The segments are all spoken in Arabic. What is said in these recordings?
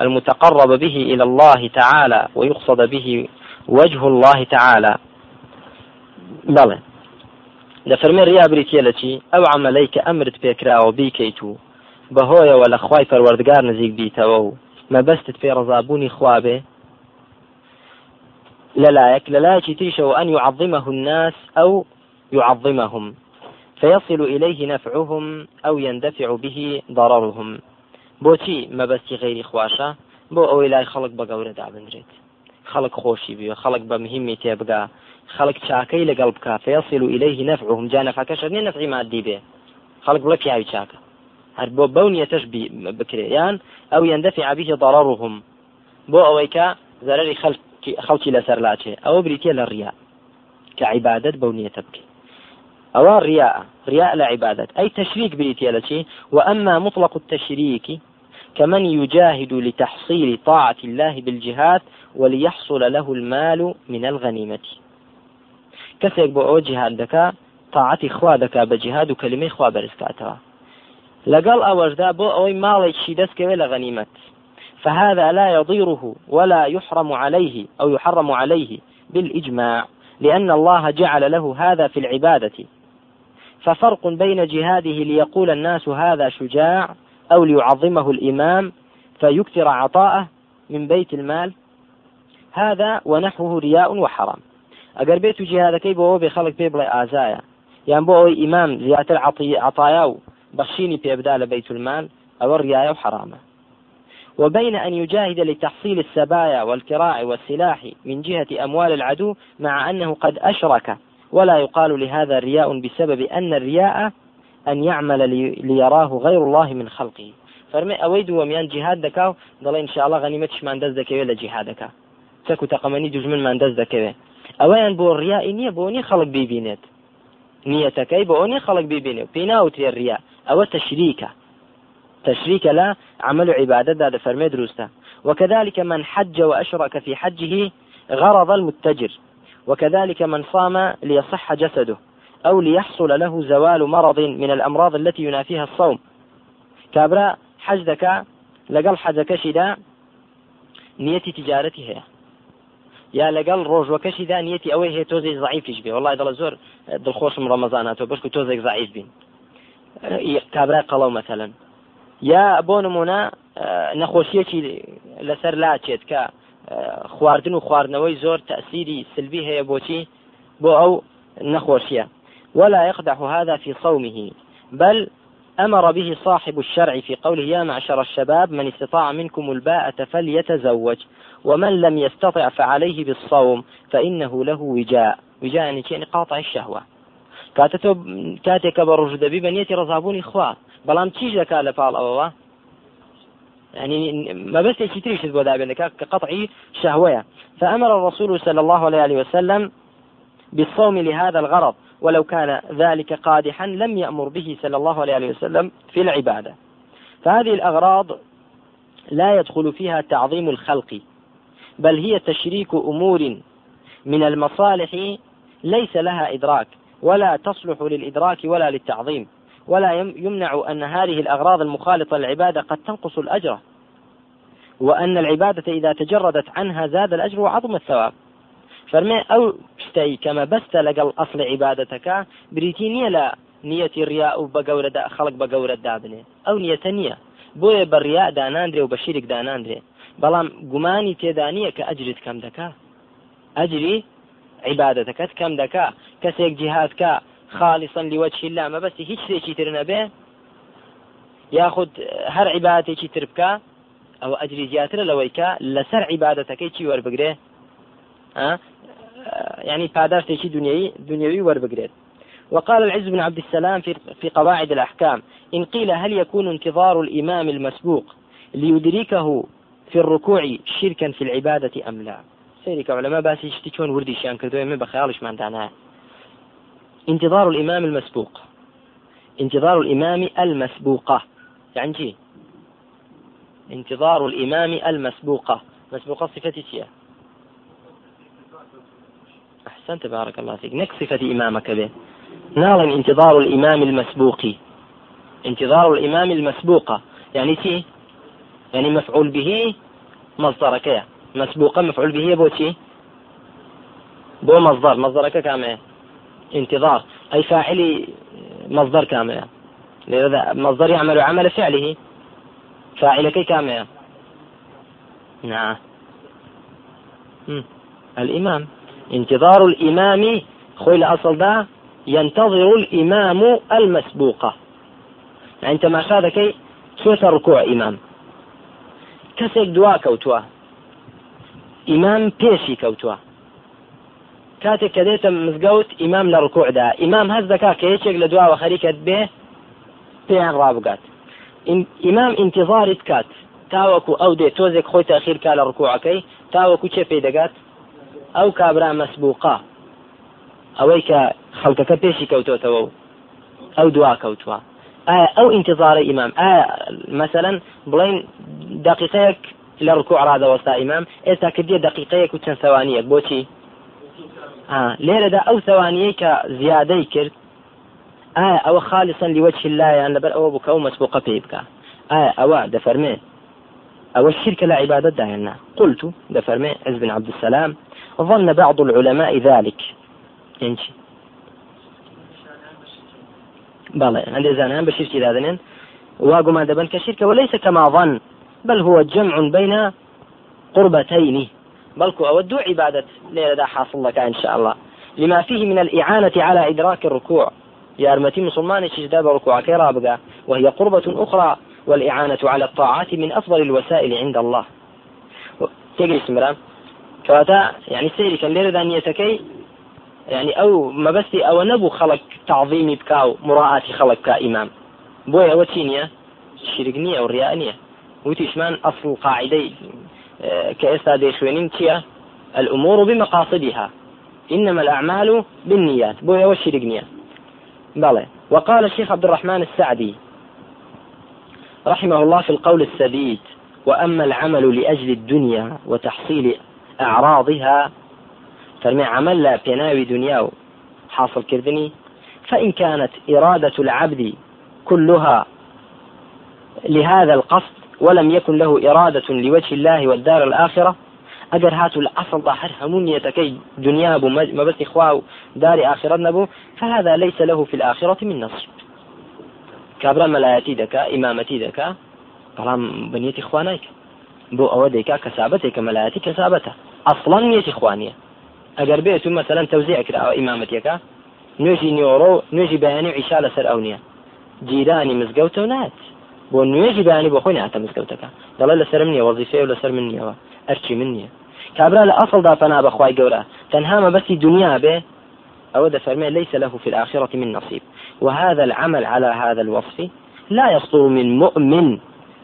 المتقرب به إلى الله تعالى ويقصد به وجه الله تعالى. بەڵێ دەفەرمێ ڕیا بریتە لە چی ئەو عملەی کە ئەمرت پێکراوە بیکەیت و بەهۆیەوە لە خی پەروەردگار نزیک بیتەوە و مەبەستت پێ ڕزابوونی خوابێ للايك للايك تيشو أن يعظمه الناس أو يعظمهم فيصل إليه نفعهم أو يندفع به ضررهم. بۆچی مەبەستی غیری خواشە؟ بۆ ئەوەی لای خەڵک بە گەورە دابنرێت خەڵک خۆشی بێ خەڵک بە مهمی تێبگا خەڵک چاکەی لەگەڵ بکە فيصل إليه نفعهم جا نەفەکەش نیە نەفعی مادی بێ. خەڵک بڵە پیاوی چاکە. هەر بۆ بەو نیەتەش بکرێ یان ئەو يندفع به ضررهم بۆ ئەوەی کە زەرری خەڵکی لەسەر لاچێ ئەوە بریتە لە ڕیا. کە عیبادت بەو نیەتە بکەیت أو رياء رياء لا عبادة. أي تشريك بريتيالتي وأما مطلق التشريك كمن يجاهد لتحصيل طاعة الله بالجهاد وليحصل له المال من الغنيمة. کەسێک بۆ جهاد دەکا طاعة خوا دەکا بە جهاد كلمة خوا بەرز کاتەوە لەگەڵ ئەوەشدا بۆ ئەوەی ماڵیشی دەسکەوێ غنيمة. فهذا لا يضيره ولا يحرم عليه أو يحرم عليه بالإجماع لأن الله جعل له هذا في العبادة. ففرق بين جهاده ليقول الناس هذا شجاع أو ليعظمه الإمام فيكثر عطاءه من بيت المال. هذا ونحوه رياء وحرام. ئەگەر بێت و جیهادەکەی بۆەوە بێ خەڵک پێ بڵێ ئازایە یان بۆ ئەوەی ئیمام پێبدا لە بيت المال ئەوە ڕایە و حرامە وبين أن يجاهد لتحصيل السبايا والكراع والسلاح من جهة أموال العدو مع أنه قد أشرك ولا يقال لهذا رياء بسبب أن الرياء أن يعمل ليراه غير الله من خلقه. وميان جهاد دكاو ضل إن شاء الله غنيمتش ما اندز دكاوي لجهادك تكو تقمني دجمن ما اندز دكاوي ئەوەیان بۆ ڕیائی نییە بۆ نی خەڵک ببینێت نیەتەکەی بۆ ئەونی خەڵک ببینێ و پێی ناوتێ ڕیا ئەوە تەشریکە تشريك. لا عمل عبادة هذا فرمي دروسته وكذلك من حج وأشرك في حجه غرض المتجر. وكذلك من صام ليصح جسده أو ليحصل له زوال مرض من الأمراض التي ينافيها الصوم. كابرا حجدك لقل حجك شدا نية تجارتي هي يا لقل روج وكشدا نيتي أوي هي توزي ضعيف بي؟ والله دل زور دلخوش من رمضانات وبشكو توزي ضعيف بين كابرا قلو مثلا. یا بۆ نمونە نەخۆشیەکی لەسەر لاچێت کە خواردن و خواردنەوەی زۆر تأثيري سلبي هەیە بۆچی بۆ ئەو نەخۆشیە. ولا يقدح هذا في صومه بل أمر به صاحب الشرع في قوله يا معشر الشباب من استطاع منكم الباءة فليتزوج ومن لم يستطع فعليه بالصوم فإنه له وجاء. وجاء يعني قاطع الشهوة. كاتتو كاتك بروج بنيتي رزابوني بەڵام چیش دەکات لە پاڵ يعني مەبەستێکی تریشت بۆ دابێنەکە کە قطعی شهوەیە فأمر الرسول صلى الله عليه وسلم بالصوم لهذا الغرض ولو كان ذلك قادحا لم يأمر به صلى الله عليه وسلم في العبادة. فهذه الأغراض لا يدخل فيها تعظيم الخلق بل هي تشريك أمور من المصالح ليس لها إدراك ولا تصلح للإدراك ولا للتعظيم. ولا يمنع أن هذه الأغراض المخالطة للعبادة قد تنقص الأجر. وأن العبادة إذا تجردت عنها زاد الأجر وعظم الثواب. فرمي أو شتي كما بست لقل أصل عبادتك بريتينية لا. نية الرياء بقورة خلق بقورة دابني. أو نية نية بۆیە بە ڕیا داناندرێ و بە شیرێک داناندرێ بەڵام گومانی تێدانیە کە ئەجرت کەم دەکا ئەجری عیباەتەکەت کەم دەکا کەسێک جیهاتکە خالصا لوجه الله. ما بس هیچ شتێکی تر نەبێ یاخود هەر عیباتێکی تر بکە ئەو ئەجری زیاترە لەوەی کە لەسەر عیباەتەکەی چی وەربگرێ؟ يعني پاداشتێکی دنیوي دنيوي وەربگرێت. وقال العز بن عبد السلام في, في قواعد الأحكام إن قيل هل يكون انتظار الإمام المسبوق ليدركه في الركوع شركا في العبادة أم لا؟ سەیرکە علماء باسی شتی وردیشیان کردووە بە خەیاڵیشماندا نەها انتظار الإمام المسبوق. انتظار الإمام المسبوقة. يعني چی انتظار الإمام المسبوقة. مسبوقة صفة چییە أحسنت بارك الله فيك. نەک صفة إمامەکە بێ نال انتظار الإمام المسبوق. انتظار الإمام المسبوقة. يعني تي يعني مفعول به مصدرك. مسبوقا مفعول به بوتي بو مصدر. مصدرك كامل. انتظار. أي فاعل مصدر كامل. لذا مصدر يعمل عمل فعله. فاعلك كامل. نعم. الإمام. انتظار الإمام. خوي الأصل ده ينتظر الإمام المسبوقة يعني أنت ما شادك سوة ركوع إمام. كسك دوا كوتوا. إمام بيشي كوتوا. كاتك كديت مزقوت إمام لركوع ده إمام هز دكا كيشك لدوا وخريكة به بيان رابقات إمام انتظار كات تاوەکو ئەو دێ تۆزێک خۆی تاخیر کا لە ڕکوعەکەی تاوەکو چێ پێی دەگات؟ ئەو کابرا مەسبوقا. ئەوەی کە خەڵکەکە پێشی کەوتۆتەوە و ئەو دوا کەوتووە. ئایا ئەو ئینتظارە ئیمام؟ ئایا مثلەن بڵین دقیقەیەک لە ڕکوع ڕادەوەستا ئیمام؟ ئێستا کردیە دقیقەیەک و چەند ثوانیەک بۆچی؟ لێرەدا ئەو ثوانیەی کە زیادەی کرد ئایا ئەوە خالصا لوجه اللهیان لەبەر ئەوە بکە و مەسبوقە پێی بکە ئایا ئەوە دەفەرمێ أو الشرك لا عبادة دهنا قلت دفرمي عز بن عبد السلام. ظن بعض العلماء ذلك. إنشي. بلى عندي زانان بشرك ذاذنين واقو ما دبن كشرك وليس كما ظن بل هو جمع بين قربتين. بل أود عبادة ليلة حاصل لك إن شاء الله. لما فيه من الإعانة على إدراك الركوع. يا أرمتي مسلمان شجداب ركوع كرابقة وهي قربة أخرى والإعانة على الطاعات من أفضل الوسائل عند الله. تجري سمرا كواتا يعني سيري كان ليرة دانيتكي يعني أو ما بس أو نبو خلق تعظيمي بكاو مراعاة خلق كإمام بويا وتينيا شرقنية ورياء وتشمان أصل قاعدة كإستا دي تيا الأمور بمقاصدها. إنما الأعمال بالنيات. بويا والشرقنية بلى. وقال الشيخ عبد الرحمن السعدي رحمه الله في القول السديد وأما العمل لأجل الدنيا وتحصيل أعراضها فرمي عمل لا بيناوي دنيا حاصل كردني. فإن كانت إرادة العبد كلها لهذا القصد ولم يكن له إرادة لوجه الله والدار الآخرة. أجر هاتوا الأصل ظاهر همونية دنيا بو ما بس إخواه دار آخرة نبو فهذا ليس له في الآخرة من نصيب کابرا مەلایەتی دەکا ئیمامەتی دەکا بەڵام بنیەتی خوانایکە بۆ ئەوە دەیکا کەسابەتێک کە مەلایەتی کەسابەتە ئەسڵان نیەتی خوانیە ئەگەر بێت و مەسەرەن تەوزی ئەکراوە ئیمامەتیەکە نوێژی نیۆڕۆ و نوێژی بەیانی عیشا لەسەر ئەو نییە جیرانی مزگەوتە و نات. بۆ نوێژی بەیانی بۆ خۆی ناتە مزگەوتەکە دەڵێ لەسەر نییە وەزیفێ و لەسەر من نیەوە ئەرچی من نییە کابرا لە ئەسڵدا فەنا بەخوای گەورە تەنها مەبەستی دنیا بێ أو فرمي ليس له في الآخرة من نصيب. وهذا العمل على هذا الوصف لا يصدر من مؤمن.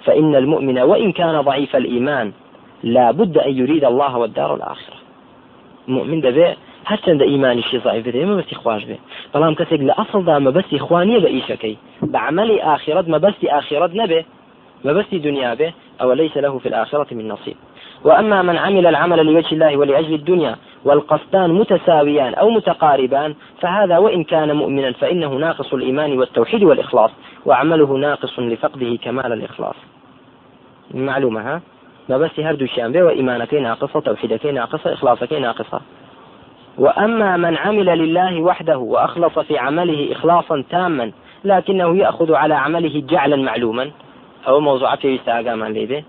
فإن المؤمن وإن كان ضعيف الإيمان لا بد أن يريد الله والدار الآخرة. مؤمن دەبێ هەرچەندە ئیمانیشی ضعیف بدەێ مەبستی خوش بێ. بەڵام کەسێک لە ئەسڵدا مەبەستی خوانیە بە ئیشەکەی. بە عملی ئاخرەت مەبەستی ئاخرەت نەبێ مەبەستی دنیا بێ أو ليس له في الآخرة من نصيب وأما من عمل العمل لوجه الله ولأجل الدنيا والقصدان متساويان أو متقاربان فهذا وإن كان مؤمنا فإنه ناقص الإيمان والتوحيد والإخلاص وعمله ناقص لفقده كمال الإخلاص. معلومة ها؟ ما بس هردو شان بي وإيمانك ناقصة توحيدك ناقصة إخلاصك ناقصة. وأما من عمل لله وحده وأخلص في عمله إخلاصا تاما لكنه يأخذ على عمله جعلا معلوما أو موضوع في يستاقام ليبه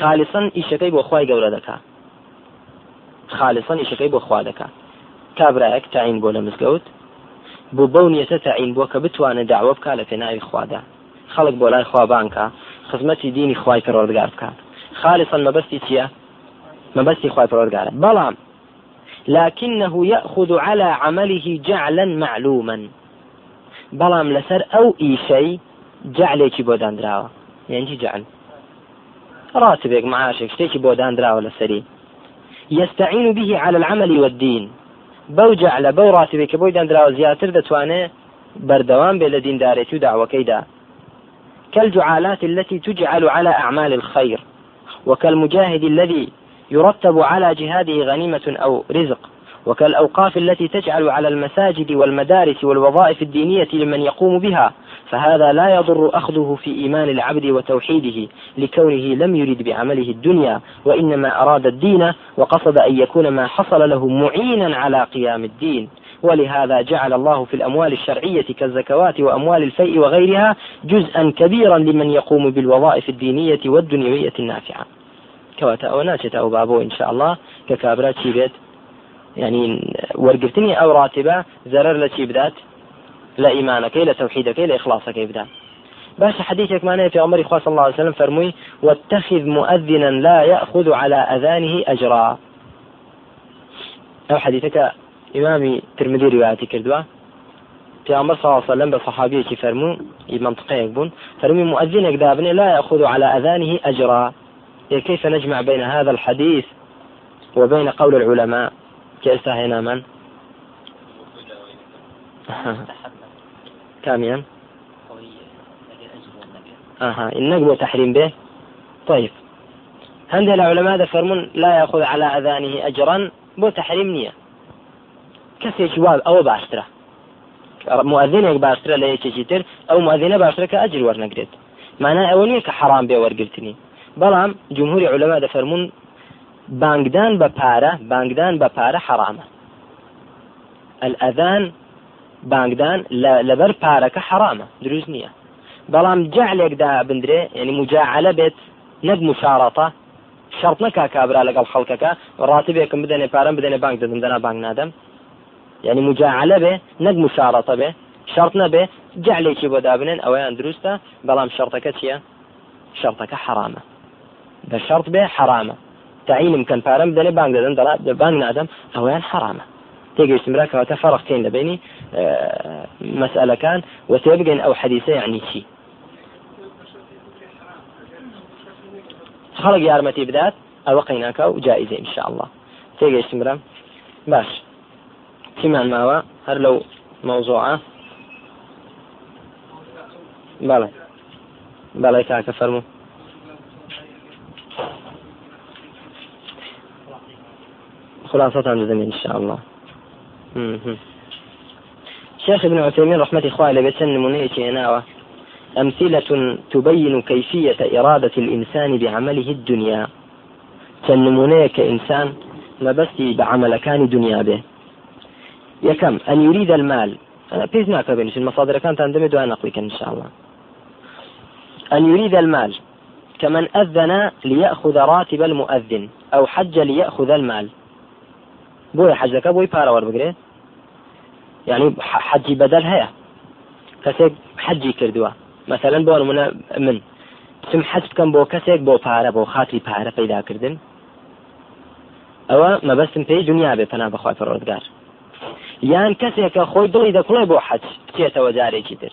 خالصا بۆ خی گەورە دەکا خالصا ئیشەکەی بۆ خوا دەکا کابراەک تاین بۆ لە مزگەوت بۆ بەو نیەتە تاین بۆ کە بتوانێت داوە بکە لە پێناوی خوادا خەڵک بۆ لای خوابانکە خزمەتی دینی خوای پەرۆردگار بکات خالصا مەبەستی چییە مەبەستی خوای پەرۆردگارە بەڵام لكنه يأخذ على عمله جعلا معلوما. بەڵام لەسەر ئەو ئیشەی جعلێکی بۆ دانراوە یعنی جعل؟ راتبك معاشك شتێکی بۆ دانراوە لەسەری يستعين به على العمل والدين. بوجع لە بەو ڕاتبێک کە بۆی دانراوە زیاتر دەتوانێت بەردەوام بێ لە دیندارێتی و كالجعالات التي تجعل على أعمال الخير وكالمجاهد الذي يرتب على جهاده غنيمة أو رزق. وكالأوقاف التي تجعل على المساجد والمدارس والوظائف الدينية لمن يقوم بها فهذا لا يضر أخذه في إيمان العبد وتوحيده لكونه لم يرد بعمله الدنيا وإنما أراد الدين وقصد أن يكون ما حصل له معينا على قيام الدين. ولهذا جعل الله في الأموال الشرعية كالزكوات وأموال الفيء وغيرها جزءا كبيرا لمن يقوم بالوظائف الدينية والدنيوية النافعة. كواتا أو ناچێت أو بابو إن شاء الله ككابرا بێت يعني وەرگرتنی ئەو راتبە زەرەر لە چی بدات لە ئیمانەکەی لە تەوحیدەکەی لە ئخلاصەکەی بدات باش حديثك في عمر صلى الله عليه وسلم فرمي واتخذ مؤذنا لا يأخذ على أذانه أجرا. أو حديثك إمامي ترمذي رواياتي كردوا. في عمر صلى الله عليه وسلم بصحابية فرمو منطقة يكبون فرمي مؤذنك دابني لا يأخذ على أذانه أجرا. كيف نجمع بين هذا الحديث وبين قول العلماء؟ هنا من؟ كاميا أها النقب تحريم به؟ طيب. عند العلماء ذكرون لا يأخذ على أذانه أجرا؟ بو تحريم نية. كسي جواب أو باشترة مؤذنك باشترة لا يتشتر أو مؤذنة باشترة كأجر ورنقرد معناه أولية كحرام بي ورقلتني. بەڵام جمهوری علەما دەفەرمونون بانگدان بە پارە بانگدان بە پارە حرامە ئەلئەذان بانگدان لەبەر پارەکە حرامە دروست نییە. بەڵام جعلێکدا بندرێ ینی مجاعلە بێت نەک مشارەتە شرط نەکا کابرا لەگەڵ خەڵکەکە ڕاتبێکم بدەنێ پارەم بدەنێ بانک دەدەم دەنا بانگ نادەم. ینی مجاعلە بێ نەک مشارەتە بێ شرط نەبێ جعلێکی بۆ دابنێن ئەویان دروستە بەڵام شرطەکە چییە؟ شرطەکە حرامە بە شرط بێ حرامە تعینم کەن پارەم دەنێ بانگ دەدەن دەڵات بانگ نادەم ئەویان حرامە تێگەیشتمرا کەواتە فەرقتین لەبینی مەسئلەکان و تێ بگەین ئەو حەدیسە یعنی چی. خەڵک یارمەتی بدات ئەوە قەیناکە و جائزە ئینشاء الله تێگەیشتمرا. باش. چیمان ماوە هەر لەو مەوزوعە. بەڵێ. بەڵێ کاکە فەرموو خلاصة دەدەن إن شاء الله. شيخ ابن عثيمين رحمة إخوة لبسن نمونية هنا أمثلة تبين كيفية إرادة الإنسان بعمله الدنيا. تنمونية كإنسان ما بس بعمل كان دنيا به. يكم أن يريد المال. بيز ما كبيرش المصادر كانت تندمج وأنا إن شاء الله. أن يريد المال. كمن أذن ليأخذ راتب المؤذن أو حج ليأخذ المال. بۆیە حەجەکە بۆی پارە وەربگرێ یعنی حەجی بەدەل هەیە. کەسێک حەجی کردووە. مثلەن بۆ منە من. چم حەج بکەم بۆ کەسێک بۆ پارە بۆ خاتی پارە پیداکردن. ئەوە مەبەستم پێی دنیا بێ پەنا بەخوای پەرۆزگار یان کەسێکە خۆی دڵی دەکڵێ بۆ حەج بچێتەوە جارێکی تر.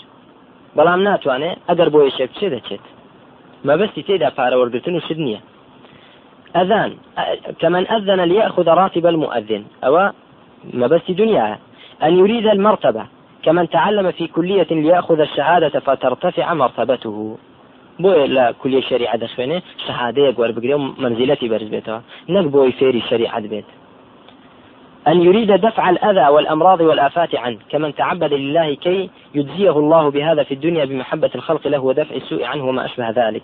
بەڵام ناتوانێت ئەگەر بۆ یەشێک بچێ دەچێت. مەبەستی تێدا پارە وەرگتن و شت نییە. أذان. كمن أذن ليأخذ راتب المؤذن. أو ما بس دنيا. أن يريد المرتبة. كمن تعلم في كلية ليأخذ الشهادة فترتفع مرتبته. بۆ لە کولی شریعە دەخوێنێ شهادەیە گوەر بگرێ و منزلەتی بەرز بێتەوە نەک بۆی فێری شریعت بێت أن يريد دفع الأذى والأمراض والآفات عنه كمن تعبد لله كي يجزيه الله بهذا في الدنيا بمحبة الخلق له ودفع السوء عنه وما أشبه ذلك.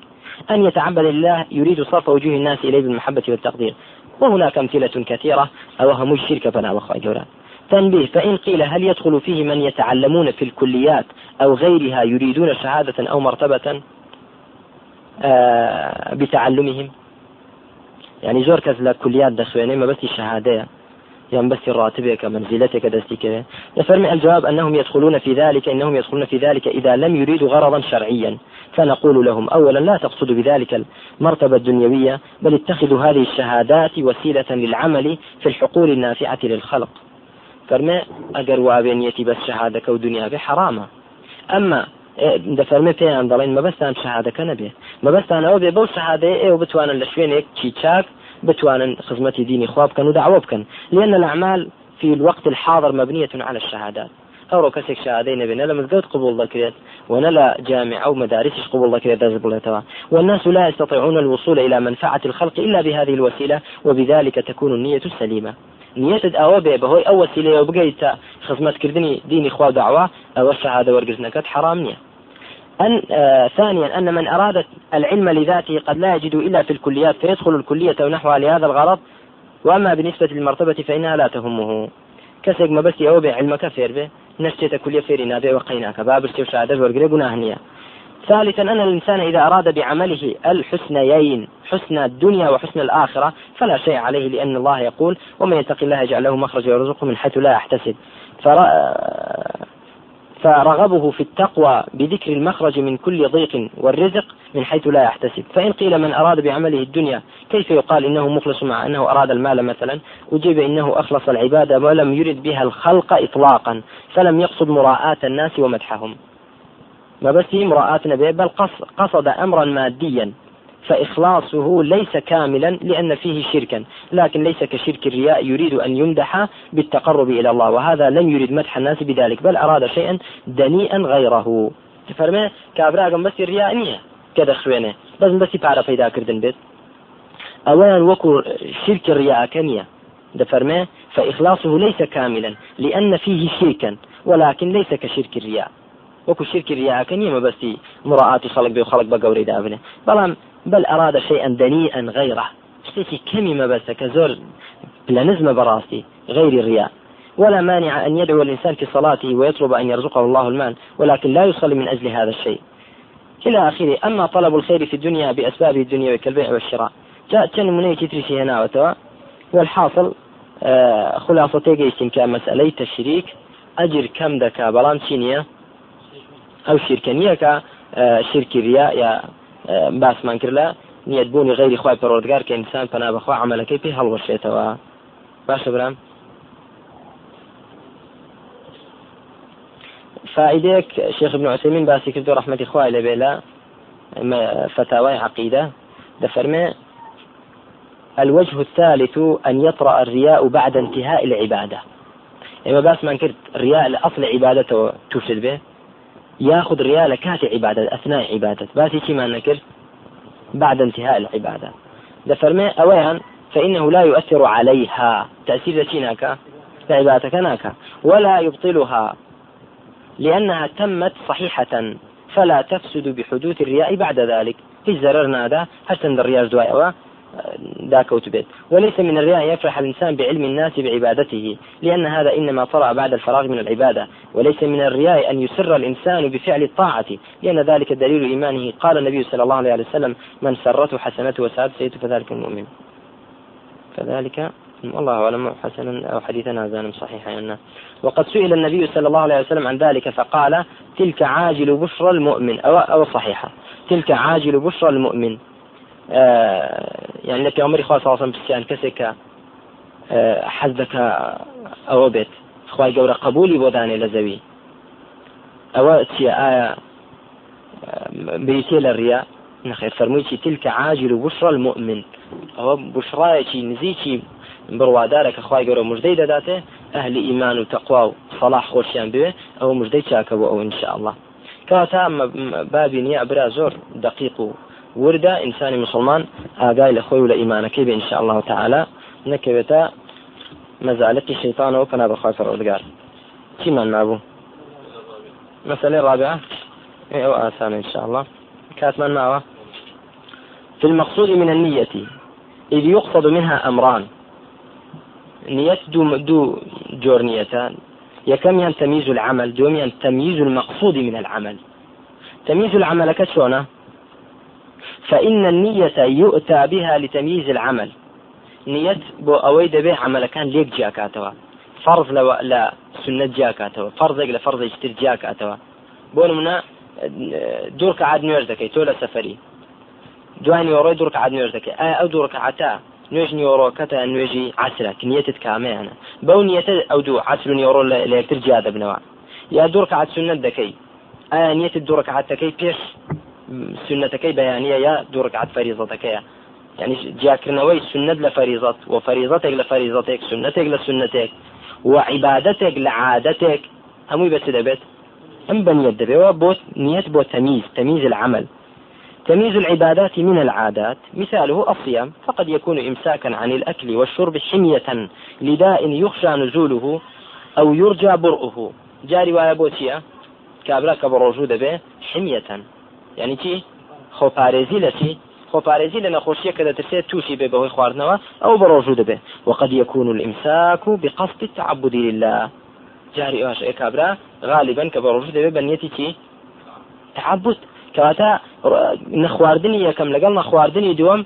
أن يتعبد لله يريد صرف وجوه الناس إليه بالمحبة والتقدير. وهناك أمثلة كثيرة أوهم الشرك فنا وخوة جوران تنبيه فإن قيل هل يدخل فيه من يتعلمون في الكليات أو غيرها يريدون شهادة أو مرتبة آه بتعلمهم؟ يعني زور كز كليات دسويني ما بس شهادة ينبث راتبك منزلتك دستك. يفرمي الجواب أنهم يدخلون في ذلك إنهم يدخلون في ذلك إذا لم يريدوا غرضا شرعيا. فنقول لهم أولا لا تقصدوا بذلك المرتبة الدنيوية بل اتخذوا هذه الشهادات وسيلة للعمل في الحقول النافعة للخلق. فرمي أجر وابنيتي بس شهادة ودنيا بحرامة أما دەفەرمە پێیان دەڵێن مەبەستان شهادەکە نەبێ مەبەستان ئەوە بێ بەو شهادەیە ئێوە بتوانن لە شوێنێک چی چاک بتوانن خزمەتی دینی خواب بکەن و بکەن لأن الأعمال في الوقت الحاضر مبنية على الشهادات. ئەوڕۆ کەسێک شادەی نەبێ نە لە قبول دەکرێت ولا لا جامع أو مدارسش قبول دەکرێت دەست بڵێتەوە والناس لا يستطيعون الوصول إلى منفعة الخلق إلا بهذه الوسيلة وبذلك تكون النية السليمة. نیەتت ئەوە بێ بەهۆی ئەو وسیلەیە بگەیتە خزمەتکردنی دینی خوا داوا ئەوە شهادە وەرگرتنەکەت حرام نییە أن آه ثانيا أن من أراد العلم لذاته قد لا يجد إلا في الكليات فيدخل الكلية ونحوها لهذا الغرض وأما بالنسبة للمرتبة فإنها لا تهمه. كسك ما بس أو علمك فير به نشتت كلية فير نابي وقيناك بابر شهادة ورقري بناهنية ثالثا أن الإنسان إذا أراد بعمله الحسنيين حسن الدنيا وحسن الآخرة فلا شيء عليه لأن الله يقول ومن يتق الله يجعل له مخرجا ويرزقه من حيث لا يحتسب. فرغبه في التقوى بذكر المخرج من كل ضيق والرزق من حيث لا يحتسب. فإن قيل من أراد بعمله الدنيا كيف يقال إنه مخلص مع أنه أراد المال مثلا؟ أجيب إنه أخلص العبادة ولم يرد بها الخلق إطلاقا فلم يقصد مراءاة الناس ومدحهم. ما بس مراءاة نبي بل قصد أمرا ماديا. فإخلاصه ليس كاملا لأن فيه شركا لكن ليس كشرك الرياء يريد أن يمدح بالتقرب إلى الله وهذا لم يريد مدح الناس بذلك بل أراد شيئا دنيئا غيره. فرمي كابراغم بس الرياء نية. كذا خوينه بس بس پیدا كردن بيت. أولا وكو شرك الرياء كنية. دفرمي فإخلاصه ليس كاملا لأن فيه شركا ولكن ليس كشرك الرياء. وكو شرك الرياء كنية ما بس مراعاة خلق بي وخلق بقوري دابنه بلام بل أراد شيئا دنيئا غيره. شتێکی ما بس كزور بلا نزمة براسي غير الرياء. ولا مانع أن يدعو الإنسان في صلاته ويطلب أن يرزقه الله المال ولكن لا يصلي من أجل هذا الشيء. إلى آخره أما طلب الخير في الدنيا بأسبابه الدنيا كالبيع والشراء. جاء كان مني تترشي هنا وتوا. والحاصل آه خلاصة تيجيشن كمسألة الشريك أجر كم دكا؟ بلان أو كا آه شرك الرياء يا باسمان کرد لە نیەتبوونی غیری خخوای پەرۆردگار کە ئینسان پنا بەخوا عملەکەی پێی هەڵوەشێتەوە باشە برام. فائدەیەک ابن عثيمين باسي كردو رحمة إخوائي لبيلا فتاوى عقيدة. دفرمي الوجه الثالث أن يطرأ الرياء بعد انتهاء العبادة. إما باس من كرت الرياء لأصل عبادته تفسد به. ياخذ ريال كات عبادة أثناء عبادة باتي كما نكر. بعد انتهاء العبادة. دفرمي أولا فإنه لا يؤثر عليها. تأثير تشيناك لعبادتك ناكا. ولا يبطلها. لأنها تمت صحيحة. فلا تفسد بحدوث الرياء بعد ذلك. في زررنا هذا؟ حسن الرياء زوايا ذاك وتبت وليس من الرياء يفرح الإنسان بعلم الناس بعبادته لأن هذا إنما طرأ بعد الفراغ من العبادة. وليس من الرياء أن يسر الإنسان بفعل الطاعة لأن ذلك دليل إيمانه. قال النبي صلى الله عليه وسلم من سرته حسنته وسعد سيئته فذلك المؤمن. فذلك والله أعلم حسنا أو حديثا هذا صحيح يعني وقد سئل النبي صلى الله عليه وسلم عن ذلك فقال تلك عاجل بشرى المؤمن. أو, أو صحيحة. تلك عاجل بشرى المؤمن. يعني لە پێمەری خوا ساڵسم پرسیان کەسێک کە حەز دەکە ئەوە بێت خی گەورە قبولی بۆ دانێ لە زەوی ئەوە چیە ئایا بریتێ لە ڕیا نخير فرمويتي تلك عاجل بشرى المؤمن. ئەوە بشڕایەکی نزیکی بڕوادارە کە خخوای گەورە مژدەی دەداتێ ئەهلی ئیمان و تەقوا و سەلاح خۆشیان بوێ ئەوە مژدەی چاکە بۆ ئەو انشاء الله کەواتە بابی نییە ئەبرا زۆر دقیق و وردە ئینسانی مسلمان ئاگای لە خۆی و لە ئیمانەکەی بێ انشاء الله تعالى نەکەوێتە مەزالەتی شەیطانەوە پنا بەخوای فەرۆردگار چیمان نابوو مسألة رابعة. ئەوە ئاسانە إن شاء الله کاتمان ماوە في المقصود من النية إذ يقصد منها أمران. نية دوو, دوو جۆر نيەتن یەکەم تمييز العمل دووەم تمييز المقصود من العمل. تمييز العمل کە چۆنە فإن النية يؤتى بها لتمييز العمل. نية بۆ ئەوە دەبێ عملەکان لێک جیاکاتەوە فرض لە سنة جیاکاتەوە فرض لە فرضێکیتر جیاکاتەوە بۆ نموونە دوو ڕکعات دەکەی تۆ لە سەفری دوانی نیوەڕۆ دوو ڕکعات نوێژ دەکەی ئایا ئەو دوورکەعاتا نوێژ نیۆڕۆکەتە نوێژی عسرە نیەتت کامەیانە بەو نیەتە ئەو دوو عسر نیۆڕۆ لە یەکتر جیا دەبنەوە یا دوو ڕکعات سنت دەکەی ئایا نیەتت دوورکەعاتەکەی پێش سنتەکەی بەیانە یا دوو ڕکعات فەریزەتەکەیە يعني جاکردنەوەی سنت لە فەریزەت و فەریزەتێک لە فەریزەتێک سنتێک لە سنتێک و عیبادەتێک لە عادەتێک هەمووی بەچ دەبێت ئەم بەنیەت دەبێەوە بۆ نیەت بۆ تەمیز تەمیز العمل. تمييز العبادات من العادات. مثاله الصيام. فقد يكون إمساكا عن الأكل والشرب حمية لداء يخشى نزوله أو يرجى برؤه. جاري ويا بوتيا بە ڕۆژوو دەبێ حمية. يعني چی؟ خۆپارێزی لە چی؟ خۆپارێزی لە نەخۆشیە کە دەترسێت تووشی بێ بەهۆی خواردنەوە ئەو بە ڕۆژوو دەبێ. وقد يكون الإمساك بقصد التعبد لله. جاري ئەوش ئێکابرا غالبا کە بە ڕۆژوو دەبێت بەنیەتی چی؟ تعبد. کەواتە نەخواردنی یەکەم لەگەڵ نەخواردنی دووەم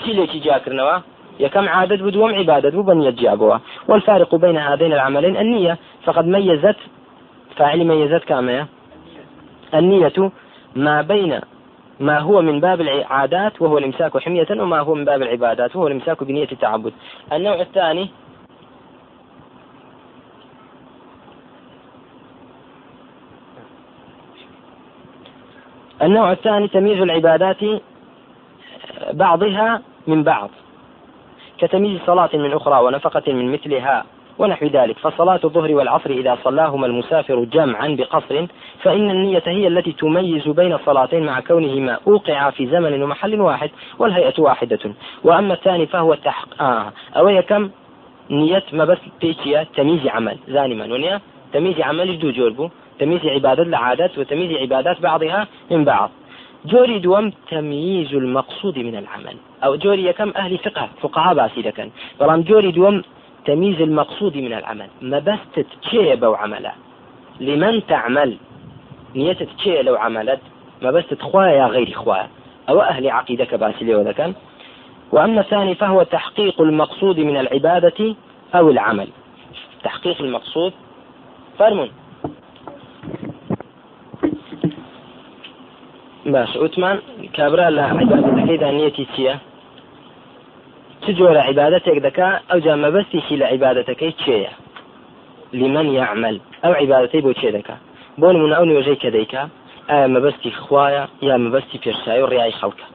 چی لێکی جاکردنەوە يكم عادة بدوم عبادة بنية جابوا والفارق بين هذين العملين النية. فقد ميزت فاعل ميزت كامية النية ما بين ما هو من باب العادات وهو الإمساك حمية وما هو من باب العبادات وهو الإمساك بنية التعبد. النوع الثاني النوع الثاني تمييز العبادات بعضها من بعض. كتمييز صلاة من أخرى ونفقة من مثلها ونحو ذلك. فصلاة الظهر والعصر إذا صلاهما المسافر جمعا بقصر فإن النية هي التي تميز بين الصلاتين مع كونهما. أوقعا في زمن ومحل واحد والهيئة واحدة. وأما الثاني فهو التحق آه أو كم؟ نية ما بس بيتيا تمييز عمل. زانما ونيا تمييز عمل دو جوربو تمييز عبادات لعادات وتمييز عبادات بعضها من بعض. جۆری دووەم تمييز المقصود من العمل. ئەو جۆری یەکەم أهل فقه. فقهاء باسی ئەکەن بەڵام جۆری دووەم تمييز المقصود من العمل. مەبەستت چییە بەو عملە لمن تعمل؟ نيەتت چییە لەو عملەت. مەبەستت خوایە غير خوایە ئەوە أهل عقيدة کە باسی ئەکەن وأما الثاني فهو تحقيق المقصود من العبادة أو العمل. تحقيق المقصود. فەرموون. باش وتمان کابرا لە عیباەتەکەی دانیەتی چییە چ جۆرە عیباەتێک دەکا؟ ئەو جا مەبەستێکی لە عیباەتەکەی چێە؟ لمن يعمل ئەو عیباەتەی بۆ چێ دەکا؟ بۆ نمونە ئەو نوێژەی کە دەیکا ئایا مەبەستی خوایە یا مەبەستی پێشایی و ڕیای خەڵکە؟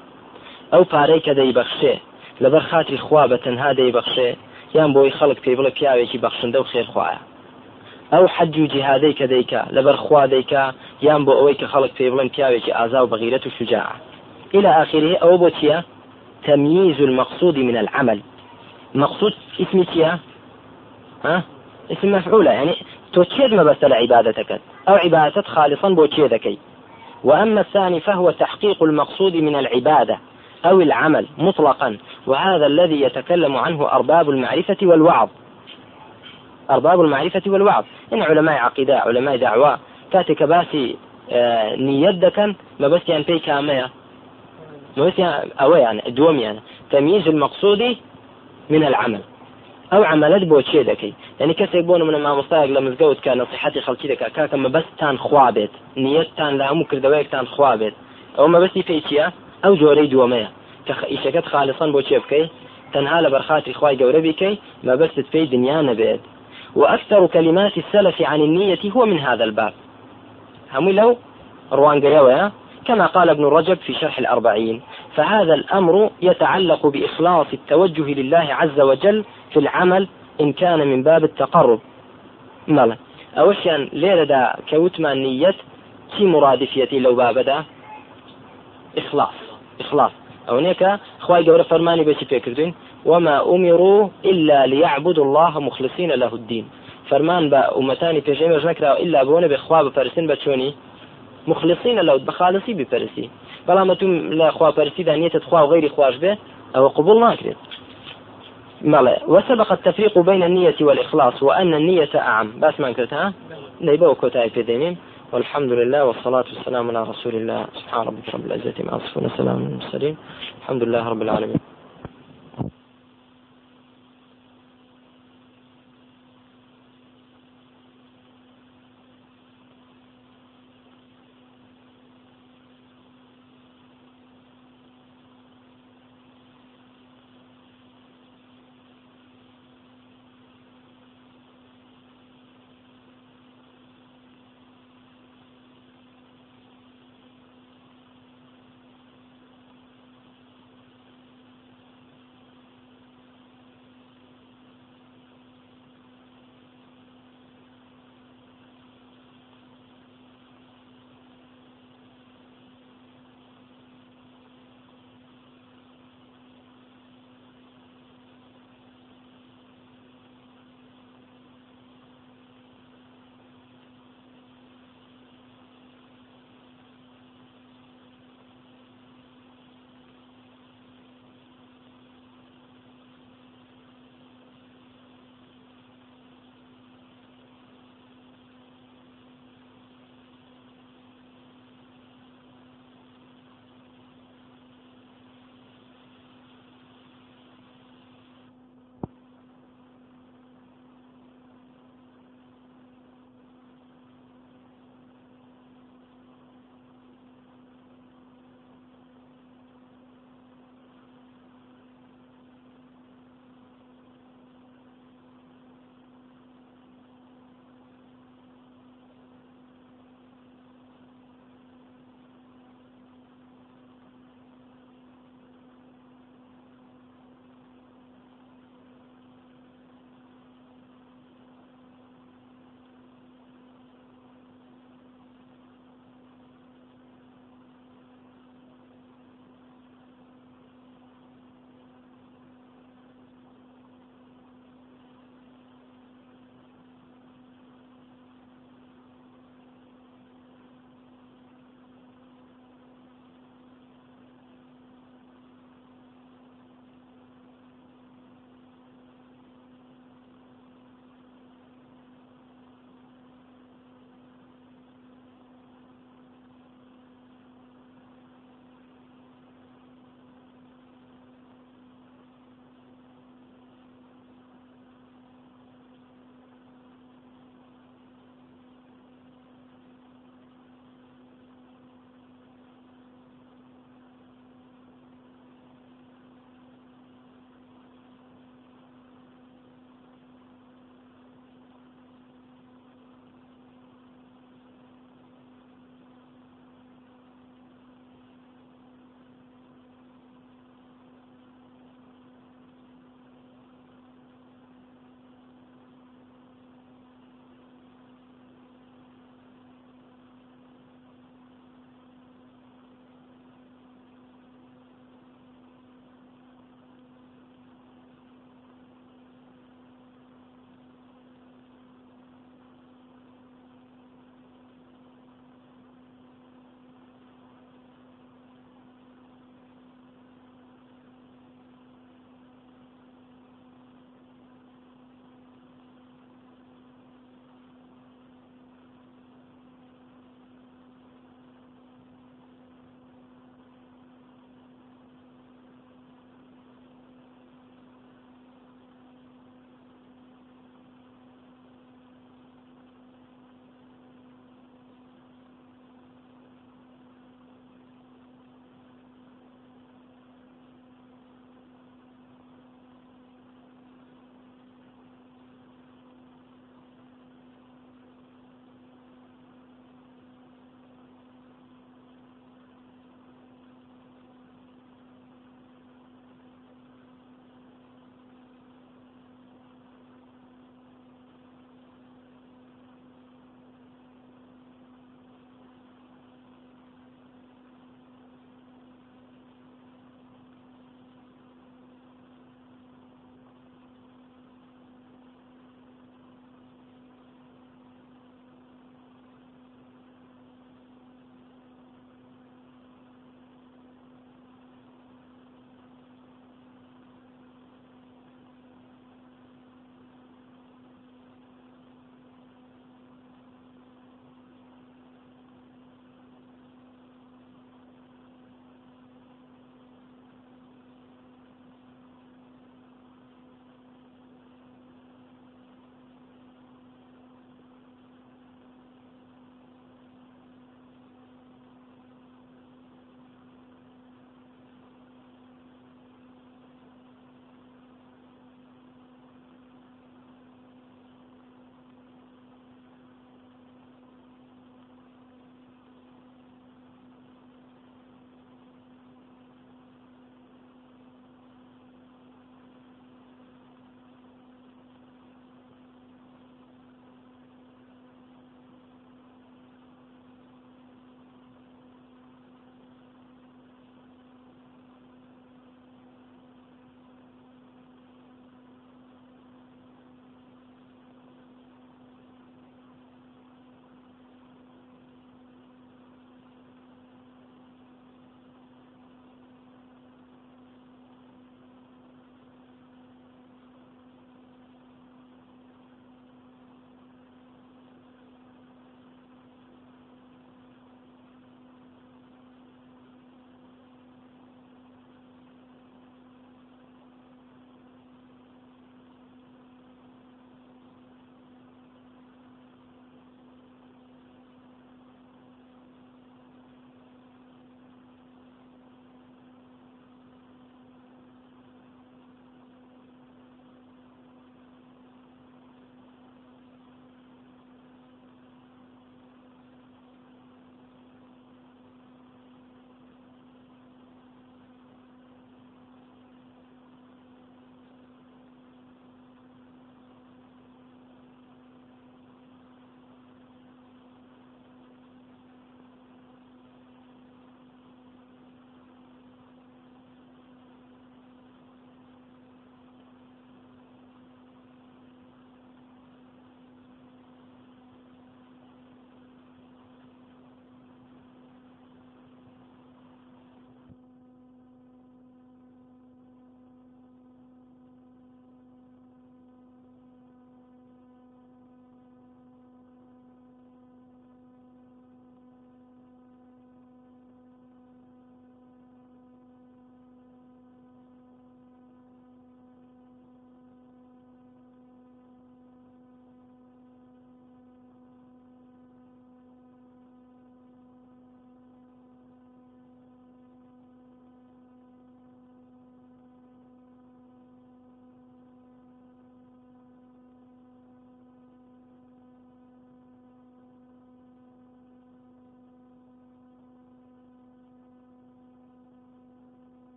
ئەو پارەی کە دەیبەخشێ لەبەر خاتری خوا بە تەنها دەیبەخشێ یان بۆی خەڵک پێی بڵە پیاوێکی بەخشندە و خێرخواە ئەو حەج و جیهادەی کە دەیکا لەبەر خوا دەیکا یان بۆ ئەوەی کە خەڵک پێ بڵێن پیاوێکی ئازا و بەغیرەت و شجاع إلى آخره أو بوتيا تمييز المقصود من العمل. مقصود اسم ها؟ اسم مفعولة يعني توتشيد ما بس عبادتك أو عبادة خالصا بوتشيدكي وأما الثاني فهو تحقيق المقصود من العبادة أو العمل مطلقا. وهذا الذي يتكلم عنه أرباب المعرفة والوعظ. أرباب المعرفة والوعظ. إن علماء عقيدة علماء دعوة كاتك باسي آه نيدك ما بس يعني بي كامية ما بس يعني أو دوم يعني. تمييز المقصود من العمل. ئەو عملەت بۆ چێ دەکەی ینی کەسێک بۆ نموونە مامۆستایەک لە مزگەوت کە نصیحەتی خەڵکی دەکات کاکە مەبەستتان خوا بێت نیەتتان لە هەموو کردەوەیەکتان خوا بێت ئەو مەبەستی پێچیە ئەو جۆرەی دووەمەیە کە ئیشەکەت خالصان بۆ چێ بکەی تەنها لە بەرخاتری خوای گەورە بیکەی مەبەستت پێی دنیا نەبێت وأكثر كلمات السلف عن النية هو من هذا الباب. هم لو روان قريوة كما قال ابن رجب في شرح الأربعين فهذا الأمر يتعلق بإخلاص التوجه لله عز وجل في العمل إن كان من باب التقرب. مالا أوشيان ليلة دا كوتما نية كي مرادفيتي لو بابدا إخلاص إخلاص. أو نيكا خواي قورة فرماني بيتي فكرتين وما أمروا إلا ليعبدوا الله مخلصين له الدين. فرمان با أمتاني پێشێمەش نکراوە إلا بۆنە بخوا بپەرسن بە چۆنی مخلصين لو بخالصي بپەرسی بەڵام تو لە خواپەرسیدا نیێتت خوا غيري خواش به أو قبول ناكرت مالا وسبق التفريق بين النية والإخلاص وأن النية أعم. بس ما كرتها نيبا وكوتاي في والحمد لله والصلاة والسلام على رسول الله. سبحان ربك رب العزة ما أصفون السلام على المرسلين. الحمد لله رب العالمين.